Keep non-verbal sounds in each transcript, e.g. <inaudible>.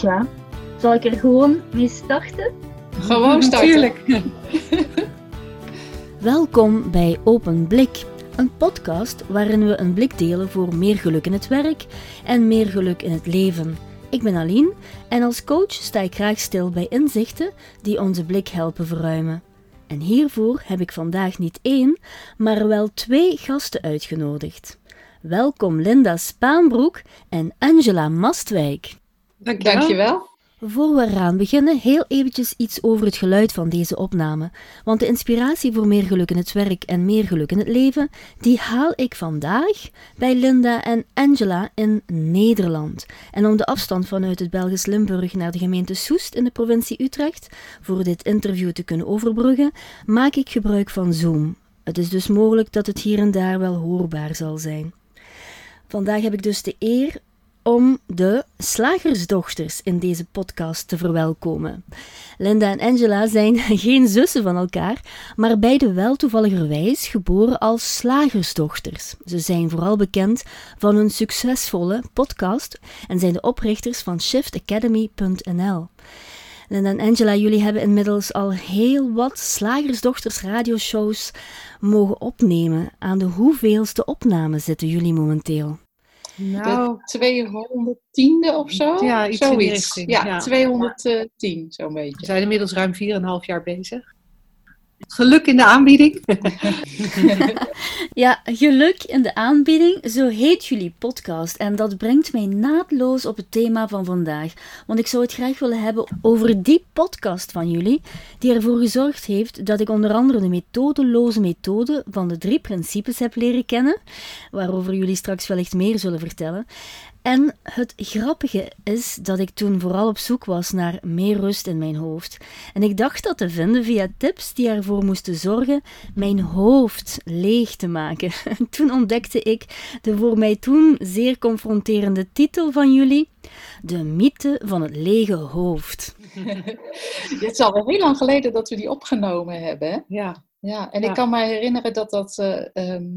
Tja, zal ik er gewoon mee starten? Gewoon starten. Natuurlijk. <laughs> Welkom bij Open Blik, een podcast waarin we een blik delen voor meer geluk in het werk en meer geluk in het leven. Ik ben Aline en als coach sta ik graag stil bij inzichten die onze blik helpen verruimen. En hiervoor heb ik vandaag niet één, maar wel twee gasten uitgenodigd. Welkom Linda Spaanbroek en Angela Mastwijk. Dankjewel. Dankjewel. Voor we eraan beginnen, heel eventjes iets over het geluid van deze opname. Want de inspiratie voor meer geluk in het werk en meer geluk in het leven, die haal ik vandaag bij Linda en Angela in Nederland. En om de afstand vanuit het Belgisch Limburg naar de gemeente Soest in de provincie Utrecht voor dit interview te kunnen overbruggen, maak ik gebruik van Zoom. Het is dus mogelijk dat het hier en daar wel hoorbaar zal zijn. Vandaag heb ik dus de eer om de slagersdochters in deze podcast te verwelkomen. Linda en Angela zijn <laughs> geen zussen van elkaar, maar beide wel toevalligerwijs geboren als slagersdochters. Ze zijn vooral bekend van hun succesvolle podcast en zijn de oprichters van shiftacademy.nl. Linda en Angela, jullie hebben inmiddels al heel wat slagersdochters radioshows mogen opnemen. Aan de hoeveelste opname zitten jullie momenteel? Nou, De 210e of zo? Ja, iets Zoiets. Ja, ja. 210 zo'n we beetje. zijn inmiddels ruim 4,5 jaar bezig. Geluk in de aanbieding. <laughs> Ja, geluk in de aanbieding, zo heet jullie podcast. En dat brengt mij naadloos op het thema van vandaag. Want ik zou het graag willen hebben over die podcast van jullie, die ervoor gezorgd heeft dat ik onder andere de methodeloze methode van de drie principes heb leren kennen, waarover jullie straks wellicht meer zullen vertellen. En het grappige is dat ik toen vooral op zoek was naar meer rust in mijn hoofd. En ik dacht dat te vinden via tips die ervoor moesten zorgen mijn hoofd leeg te maken. <laughs> Toen ontdekte ik de voor mij toen zeer confronterende titel van jullie: De mythe van het lege hoofd. Het is al wel heel lang geleden dat we die opgenomen hebben. Hè? Ja, Ja, en Ja. ik kan me herinneren dat dat, eh, ehm,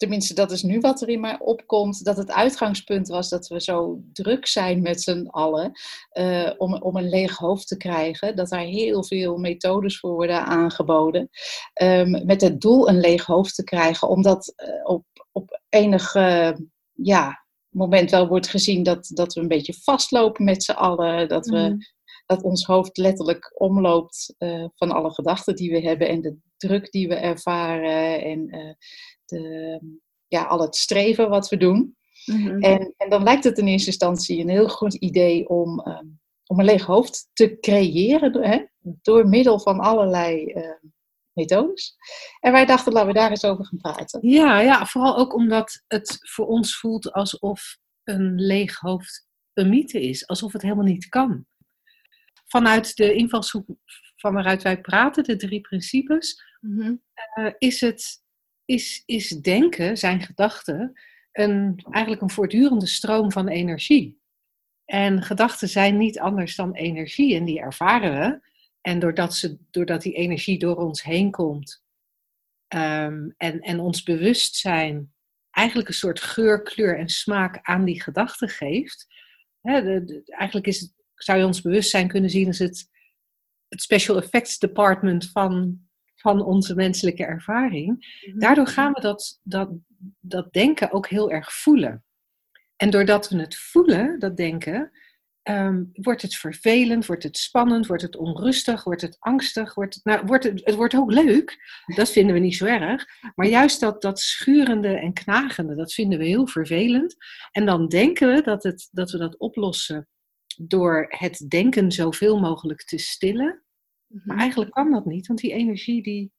tenminste dat is nu wat er in mij opkomt, dat het uitgangspunt was dat we zo druk zijn met z'n allen eh, om, om een leeg hoofd te krijgen. Dat daar heel veel methodes voor worden aangeboden. ehm, met het doel een leeg hoofd te krijgen, omdat eh, op, op enig ja, moment wel wordt gezien dat, dat we een beetje vastlopen met z'n allen. Dat we Mhm. dat ons hoofd letterlijk omloopt eh, van alle gedachten die we hebben en de druk die we ervaren en eh, de, ja, al het streven wat we doen. En, en dan lijkt het in eerste instantie een heel goed idee om, ehm, om een leeg hoofd te creëren door, hè, door middel van allerlei eh, methodes. En wij dachten, laten we daar eens over gaan praten. ja, ja, vooral ook omdat het voor ons voelt alsof een leeg hoofd een mythe is. Alsof het helemaal niet kan. Vanuit de invalshoek van waaruit wij praten, de drie principes, eh, is, het, is, is denken, zijn gedachten, een, eigenlijk een voortdurende stroom van energie. En gedachten zijn niet anders dan energie en die ervaren we. En doordat, ze, doordat die energie door ons heen komt ehm, en, en ons bewustzijn eigenlijk een soort geur, kleur en smaak aan die gedachten geeft. Hè, de- eigenlijk is het, zou je ons bewustzijn kunnen zien als het, het special effects department van, van onze menselijke ervaring. Daardoor gaan we dat, dat, dat denken ook heel erg voelen. En doordat we het voelen, dat denken, ehm, wordt het vervelend, wordt het spannend, wordt het onrustig, wordt het angstig, wordt het, nou, wordt het, het wordt ook leuk. Dat vinden we niet zo erg. Maar juist dat, dat schurende en knagende, dat vinden we heel vervelend. En dan denken we dat, het, dat we dat oplossen door het denken zoveel mogelijk te stillen. Maar eigenlijk kan dat niet, want die energie die,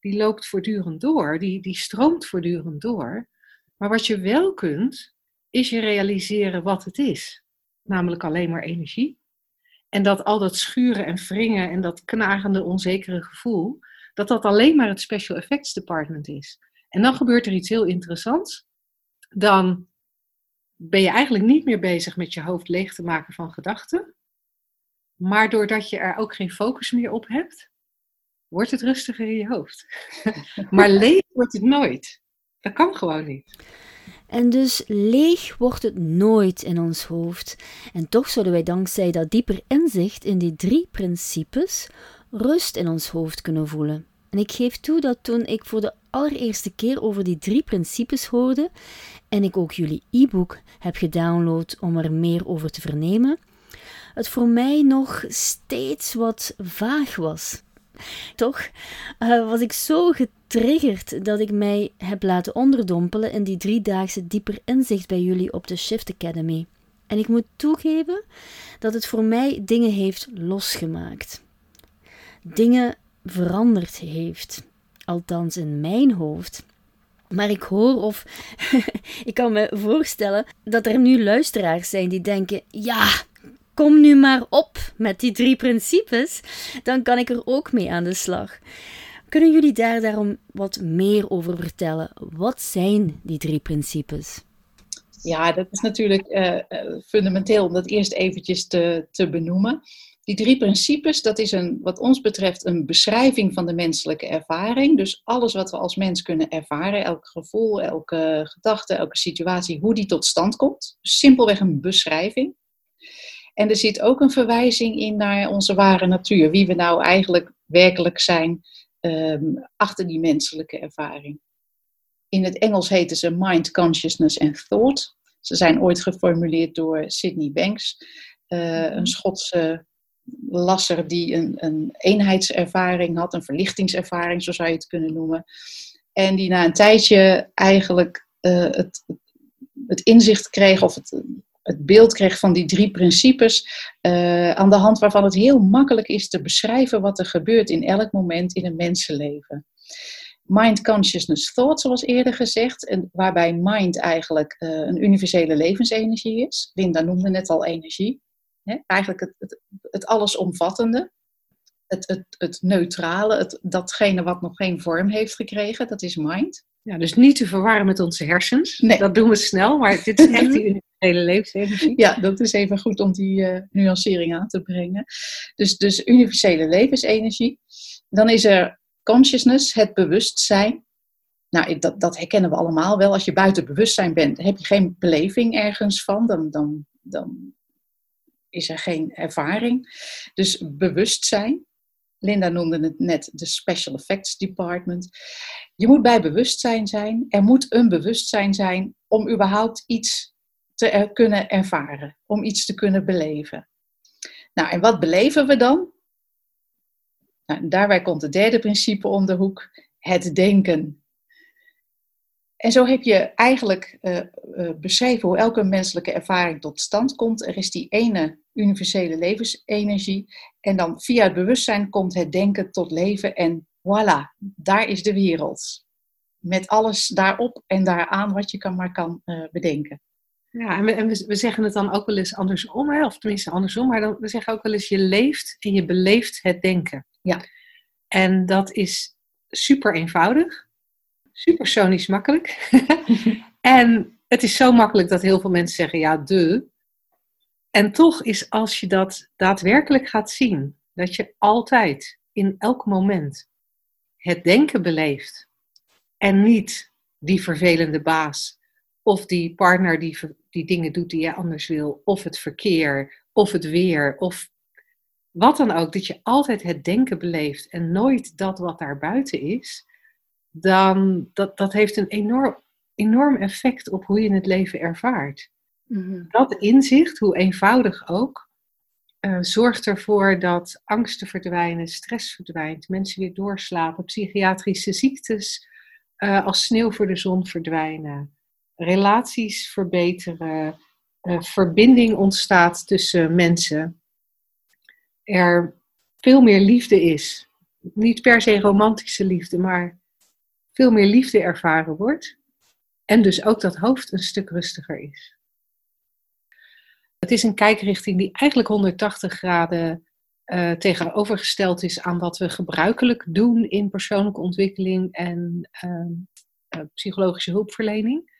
die loopt voortdurend door, die, die stroomt voortdurend door. Maar wat je wel kunt, is je realiseren wat het is. Namelijk alleen maar energie. En dat al dat schuren en wringen en dat knagende, onzekere gevoel, dat dat alleen maar het Special Effects Department is. En dan gebeurt er iets heel interessants. Dan ben je eigenlijk niet meer bezig met je hoofd leeg te maken van gedachten. Maar doordat je er ook geen focus meer op hebt, wordt het rustiger in je hoofd. <laughs> maar leeg wordt het nooit. Dat kan gewoon niet. En dus leeg wordt het nooit in ons hoofd. En toch zouden wij dankzij dat dieper inzicht in die drie principes rust in ons hoofd kunnen voelen. En ik geef toe dat toen ik voor de allereerste keer over die drie principes hoorde en ik ook jullie e-book heb gedownload om er meer over te vernemen, het voor mij nog steeds wat vaag was. Toch uh, was ik zo getriggerd dat ik mij heb laten onderdompelen in die driedaagse dieper inzicht bij jullie op de Shift Academy. En ik moet toegeven dat het voor mij dingen heeft losgemaakt. Dingen veranderd heeft. Althans in mijn hoofd. Maar ik hoor of <laughs> ik kan me voorstellen dat er nu luisteraars zijn die denken: ja, kom nu maar op met die drie principes, dan kan ik er ook mee aan de slag. Kunnen jullie daar daarom wat meer over vertellen? Wat zijn die drie principes? Ja, dat is natuurlijk uh, fundamenteel om dat eerst eventjes te, te benoemen. Die drie principes, dat is een, wat ons betreft een beschrijving van de menselijke ervaring. Dus alles wat we als mens kunnen ervaren, elk gevoel, elke gedachte, elke situatie, hoe die tot stand komt. Simpelweg een beschrijving. En er zit ook een verwijzing in naar onze ware natuur, wie we nou eigenlijk werkelijk zijn um, achter die menselijke ervaring. In het Engels heten ze mind, consciousness en thought. Ze zijn ooit geformuleerd door Sydney Banks, uh, een Schotse lasser die een, een eenheidservaring had, een verlichtingservaring, zo zou je het kunnen noemen. En die na een tijdje eigenlijk uh, het, het inzicht kreeg, of het, het beeld kreeg van die drie principes, uh, aan de hand waarvan het heel makkelijk is te beschrijven wat er gebeurt in elk moment in een mensenleven. Mind, consciousness, thought, zoals eerder gezegd, en waarbij mind eigenlijk uh, een universele levensenergie is. Linda noemde net al energie. Hè? Eigenlijk het, het, het allesomvattende, het, het, het neutrale, het, datgene wat nog geen vorm heeft gekregen, dat is mind. Ja, dus niet te verwarren met onze hersens. Nee. Dat doen we snel, maar dit is echt <laughs> die universele levensenergie. Ja, dat is even goed om die uh, nuancering aan te brengen. Dus, dus universele levensenergie. Dan is er consciousness, het bewustzijn. Nou, dat, dat herkennen we allemaal wel. Als je buiten bewustzijn bent, heb je geen beleving ergens van. Dan, dan, dan is er geen ervaring. Dus bewustzijn. Linda noemde het net de Special Effects Department. Je moet bij bewustzijn zijn. Er moet een bewustzijn zijn om überhaupt iets te er kunnen ervaren, om iets te kunnen beleven. Nou, en wat beleven we dan? Nou, daarbij komt het derde principe om de hoek: het denken. En zo heb je eigenlijk uh, beschreven hoe elke menselijke ervaring tot stand komt. Er is die ene universele levensenergie. En dan via het bewustzijn komt het denken tot leven. En voilà, daar is de wereld. Met alles daarop en daaraan wat je kan, maar kan uh, bedenken. Ja, en, we, en we, we, zeggen het dan ook wel eens andersom, hè? of tenminste andersom, maar dan, we zeggen ook wel eens je leeft en je beleeft het denken. Ja. En dat is super eenvoudig supersonisch makkelijk. <laughs> en het is zo makkelijk dat heel veel mensen zeggen, ja, de. En toch is als je dat daadwerkelijk gaat zien, dat je altijd, in elk moment, het denken beleeft. En niet die vervelende baas, of die partner die, die dingen doet die je anders wil, of het verkeer, of het weer, of wat dan ook. Dat je altijd het denken beleeft en nooit dat wat daar buiten is dan dat, dat heeft een enorm, enorm effect op hoe je het leven ervaart. Mm-hmm. Dat inzicht, hoe eenvoudig ook, uh, zorgt ervoor dat angsten verdwijnen, stress verdwijnt, mensen weer doorslapen, psychiatrische ziektes uh, als sneeuw voor de zon verdwijnen, relaties verbeteren, uh, verbinding ontstaat tussen mensen, er veel meer liefde is. Niet per se romantische liefde, maar veel meer liefde ervaren wordt. En dus ook dat hoofd een stuk rustiger is. Het is een kijkrichting die eigenlijk 180 graden uh, tegenovergesteld is aan wat we gebruikelijk doen in persoonlijke ontwikkeling en uh, psychologische hulpverlening.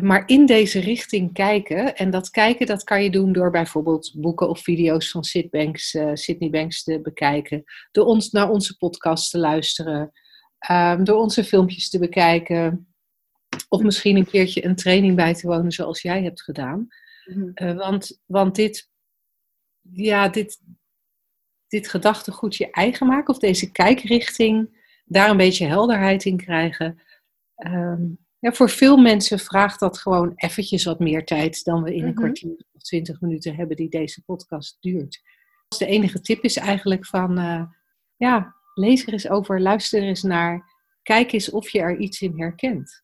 Maar in deze richting kijken, en dat kijken dat kan je doen door bijvoorbeeld boeken of video's van uh, Sydney Banks te bekijken, door ons naar onze podcast te luisteren, um, door onze filmpjes te bekijken. Of misschien een keertje een training bij te wonen zoals jij hebt gedaan. Mhm. Eh, want, want dit, ja, dit, dit gedachtegoed je eigen maken, of deze kijkrichting, daar een beetje helderheid in krijgen. Ehm, ja, voor veel mensen vraagt dat gewoon eventjes wat meer tijd dan we in een Mhm. kwartier of twintig minuten hebben die deze podcast duurt. Dus de enige tip is eigenlijk van, eh, ja, lees er eens over, luister er eens naar, kijk eens of je er iets in herkent.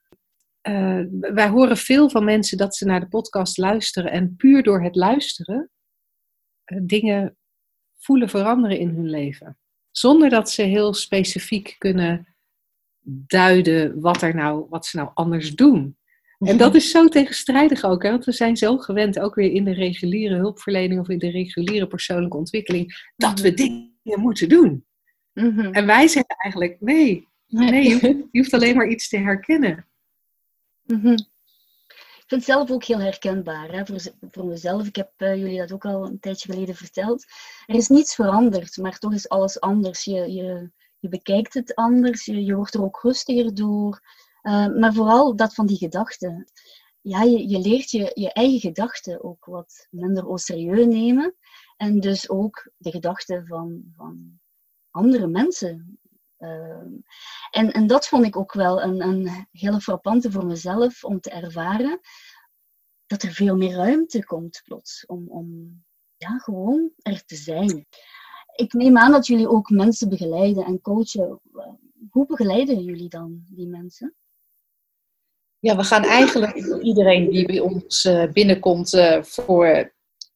Eh, wij horen veel van mensen dat ze naar de podcast luisteren en puur door het luisteren eh, dingen voelen veranderen in hun leven. Zonder dat ze heel specifiek kunnen duiden wat, er nou, wat ze nou anders doen. En dat is zo tegenstrijdig ook, hè? want we zijn zo gewend, ook weer in de reguliere hulpverlening of in de reguliere persoonlijke ontwikkeling, dat we dingen moeten doen. Mhm. En wij zeggen eigenlijk, nee, nee je, hoeft, <laughs> je hoeft alleen maar iets te herkennen. Mhm. Ik vind het zelf ook heel herkenbaar hè, voor, voor mezelf. Ik heb eh, jullie dat ook al een tijdje geleden verteld. Er is niets veranderd, maar toch is alles anders. Je, je, je bekijkt het anders, je, wordt er ook rustiger door. Eh, maar vooral dat van die gedachten. Ja, je, je leert je, eigen gedachten ook wat minder serieus nemen. En dus ook de gedachten van, van andere mensen. Eh, en, en dat vond ik ook wel een, een hele frappante voor mezelf om te ervaren. Dat er veel meer ruimte komt plots om, om ja, gewoon er te zijn. Ik neem aan dat jullie ook mensen begeleiden en coachen. Hoe begeleiden jullie dan die mensen? Ja, we gaan eigenlijk iedereen die bij ons eh, binnenkomt eh, voor,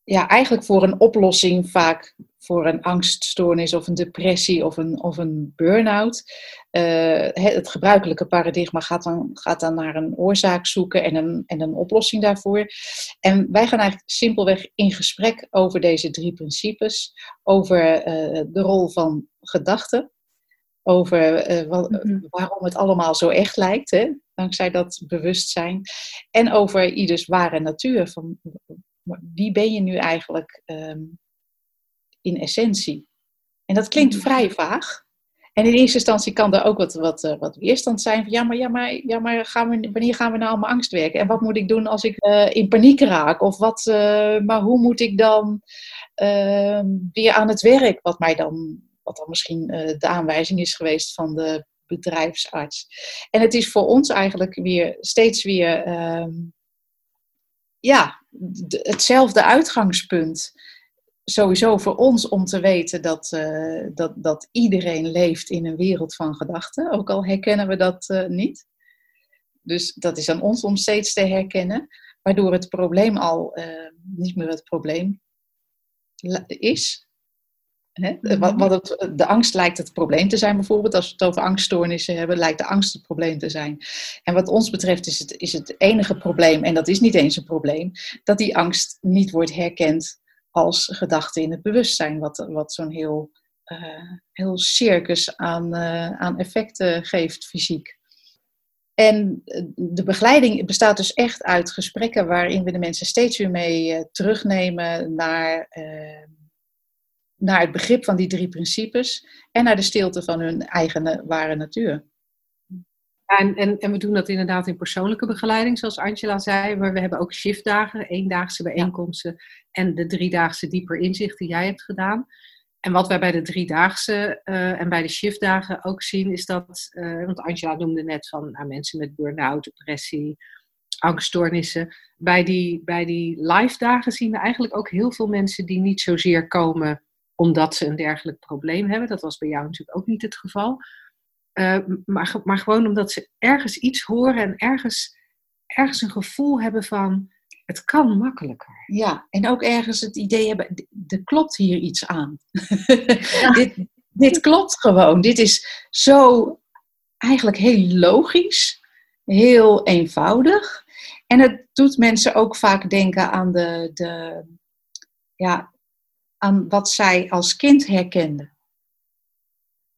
ja, eigenlijk voor een oplossing, vaak voor een angststoornis of een depressie of een, of een burn-out. Eh, het, gebruikelijke paradigma gaat dan, gaat dan naar een oorzaak zoeken en een, en een oplossing daarvoor. En wij gaan eigenlijk simpelweg in gesprek over deze drie principes, over eh, de rol van gedachten. Over eh, wat, Mhm. waarom het allemaal zo echt lijkt, hè? dankzij dat bewustzijn. En over ieders ware natuur. Van, wie ben je nu eigenlijk ehm, in essentie? En dat klinkt Mhm. vrij vaag. En in eerste instantie kan er ook wat, wat, eh, wat weerstand zijn. Van, ja, maar, ja, maar, ja, maar gaan we, wanneer gaan we nou aan mijn angst werken? En wat moet ik doen als ik eh, in paniek raak? Of wat, eh, maar hoe moet ik dan ehm, weer aan het werk? Wat mij dan, wat dan misschien de aanwijzing is geweest van de bedrijfsarts. En het is voor ons eigenlijk weer steeds weer ehm, ja, hetzelfde uitgangspunt. Sowieso voor ons om te weten dat, eh, dat, dat iedereen leeft in een wereld van gedachten, ook al herkennen we dat eh, niet. Dus dat is aan ons om steeds te herkennen, waardoor het probleem al eh, niet meer het probleem is. Hè? Mhm. Wat, wat het, de angst lijkt het probleem te zijn, bijvoorbeeld. Als we het over angststoornissen hebben, lijkt de angst het probleem te zijn. En wat ons betreft is het, is het enige probleem, en dat is niet eens een probleem, dat die angst niet wordt herkend als gedachte in het bewustzijn. Wat, wat zo'n heel, eh, heel circus aan, eh, aan effecten geeft, fysiek. En eh, de begeleiding bestaat dus echt uit gesprekken waarin we de mensen steeds weer mee eh, terugnemen naar, eh, naar het begrip van die drie principes en naar de stilte van hun eigen ware natuur. En, en, en we doen dat inderdaad in persoonlijke begeleiding, zoals Angela zei. Maar we hebben ook shiftdagen, eendaagse bijeenkomsten en de driedaagse dieper inzicht die jij hebt gedaan. En wat wij bij de driedaagse eh, en bij de shiftdagen ook zien, is dat, eh, want Angela noemde net van nou, mensen met burn-out, depressie, angststoornissen. Bij die, bij die live dagen zien we eigenlijk ook heel veel mensen die niet zozeer komen omdat ze een dergelijk probleem hebben. Dat was bij jou natuurlijk ook niet het geval. Uh, maar, maar gewoon omdat ze ergens iets horen en ergens, ergens een gevoel hebben van het kan makkelijker. Ja, en ook ergens het idee hebben, er klopt hier iets aan. Ja. <laughs> dit, dit klopt gewoon. Dit is zo eigenlijk heel logisch, heel eenvoudig. En het doet mensen ook vaak denken aan, de, de, ja, aan wat zij als kind herkenden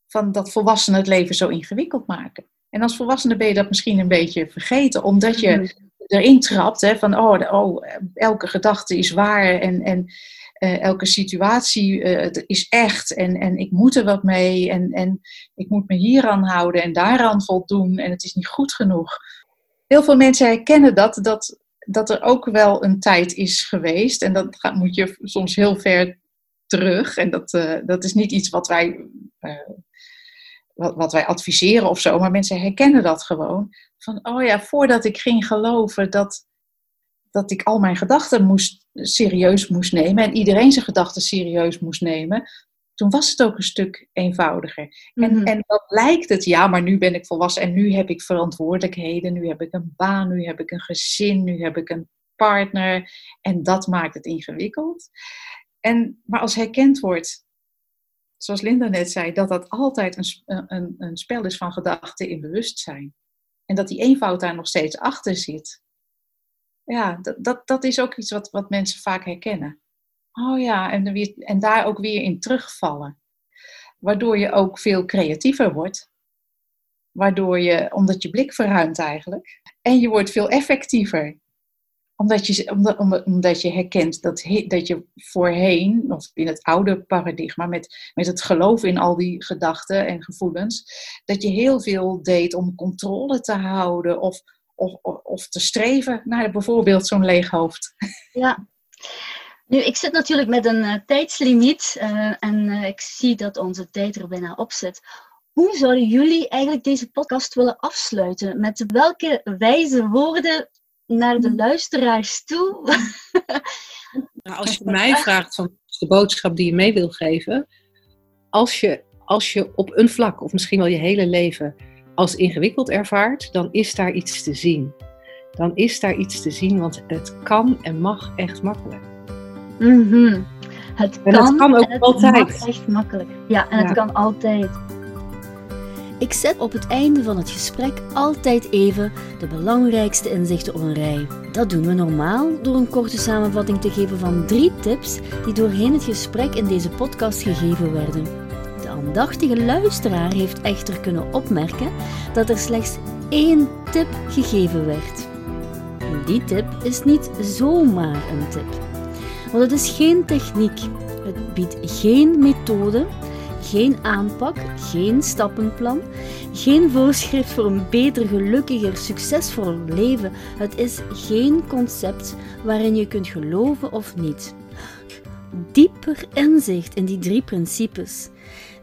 van dat volwassenen het leven zo ingewikkeld maken. En als volwassene ben je dat misschien een beetje vergeten, omdat je mm-hmm. erin trapt hè, van oh, oh, elke gedachte is waar en, en uh, elke situatie uh, is echt en, en ik moet er wat mee en, en ik moet me hieraan houden en daaraan voldoen en het is niet goed genoeg. heel veel mensen herkennen dat, dat, dat er ook wel een tijd is geweest. En dat moet je soms heel ver terug. En dat, uh, dat is niet iets wat wij, uh, wat, wat wij adviseren of zo, maar mensen herkennen dat gewoon. Van, oh ja, voordat ik ging geloven dat, dat ik al mijn gedachten moest, serieus moest nemen en iedereen zijn gedachten serieus moest nemen, toen was het ook een stuk eenvoudiger. En, mhm. en dan lijkt het, ja, maar nu ben ik volwassen en nu heb ik verantwoordelijkheden, nu heb ik een baan, nu heb ik een gezin, nu heb ik een partner. En dat maakt het ingewikkeld. En, maar als herkend wordt, zoals Linda net zei, dat dat altijd een, een, een spel is van gedachten in bewustzijn. En dat die eenvoud daar nog steeds achter zit. Ja, dat, dat, dat is ook iets wat, wat mensen vaak herkennen. Oh ja, en, weer, en daar ook weer in terugvallen. Waardoor je ook veel creatiever wordt. Waardoor je, omdat je blik verruimt eigenlijk. En je wordt veel effectiever. Omdat je, omdat, omdat je herkent dat, dat je voorheen, of in het oude paradigma, met, met het geloof in al die gedachten en gevoelens, dat je heel veel deed om controle te houden of, of, of te streven naar bijvoorbeeld zo'n leeg hoofd. Ja, nu, ik zit natuurlijk met een uh, tijdslimiet uh, en uh, ik zie dat onze tijd er bijna op zit. Hoe zouden jullie eigenlijk deze podcast willen afsluiten? Met welke wijze woorden naar de luisteraars toe? <laughs> nou, als je mij vraagt van de boodschap die je mee wil geven, als je, als je op een vlak, of misschien wel je hele leven, als ingewikkeld ervaart, dan is daar iets te zien. Dan is daar iets te zien, want het kan en mag echt makkelijk. Mm Het en kan, kan ook altijd. echt makkelijk. Ja, en het kan altijd. Ik zet op het einde van het gesprek altijd even de belangrijkste inzichten op een rij. Dat doen we normaal door een korte samenvatting te geven van drie tips die doorheen het gesprek in deze podcast gegeven werden. De aandachtige luisteraar heeft echter kunnen opmerken dat er slechts één tip gegeven werd. Die tip is niet zomaar een tip. Want het is geen techniek. Het biedt geen methode, geen aanpak, geen stappenplan, geen voorschrift voor een beter, gelukkiger, succesvol leven. Het is geen concept waarin je kunt geloven of niet. Dieper inzicht in die drie principes.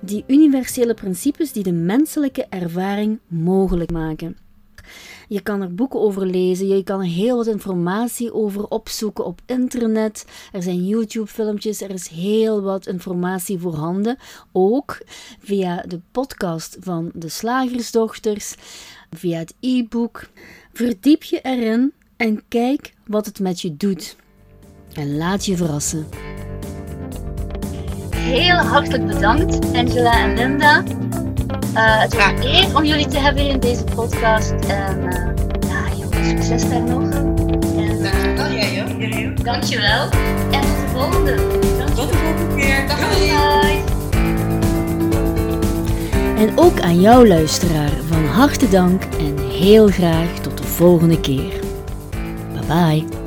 Die universele principes die de menselijke ervaring mogelijk maken. Je kan er boeken over lezen, je kan er heel wat informatie over opzoeken op internet. Er zijn YouTube-filmpjes, er is heel wat informatie voorhanden. Ook via de podcast van de Slagersdochters, via het e-book. Verdiep je erin en kijk wat het met je doet. En laat je verrassen. Heel hartelijk bedankt, Angela en Linda. Uh, het was een eer om jullie te hebben in deze podcast. En uh, ja, jongens, succes daar nog. En, Dankjewel, jij ook. Dankjewel. En tot de volgende. Tot de volgende keer. Dag, bye. En ook aan jou, luisteraar, van harte dank en heel graag tot de volgende keer. Bye bye.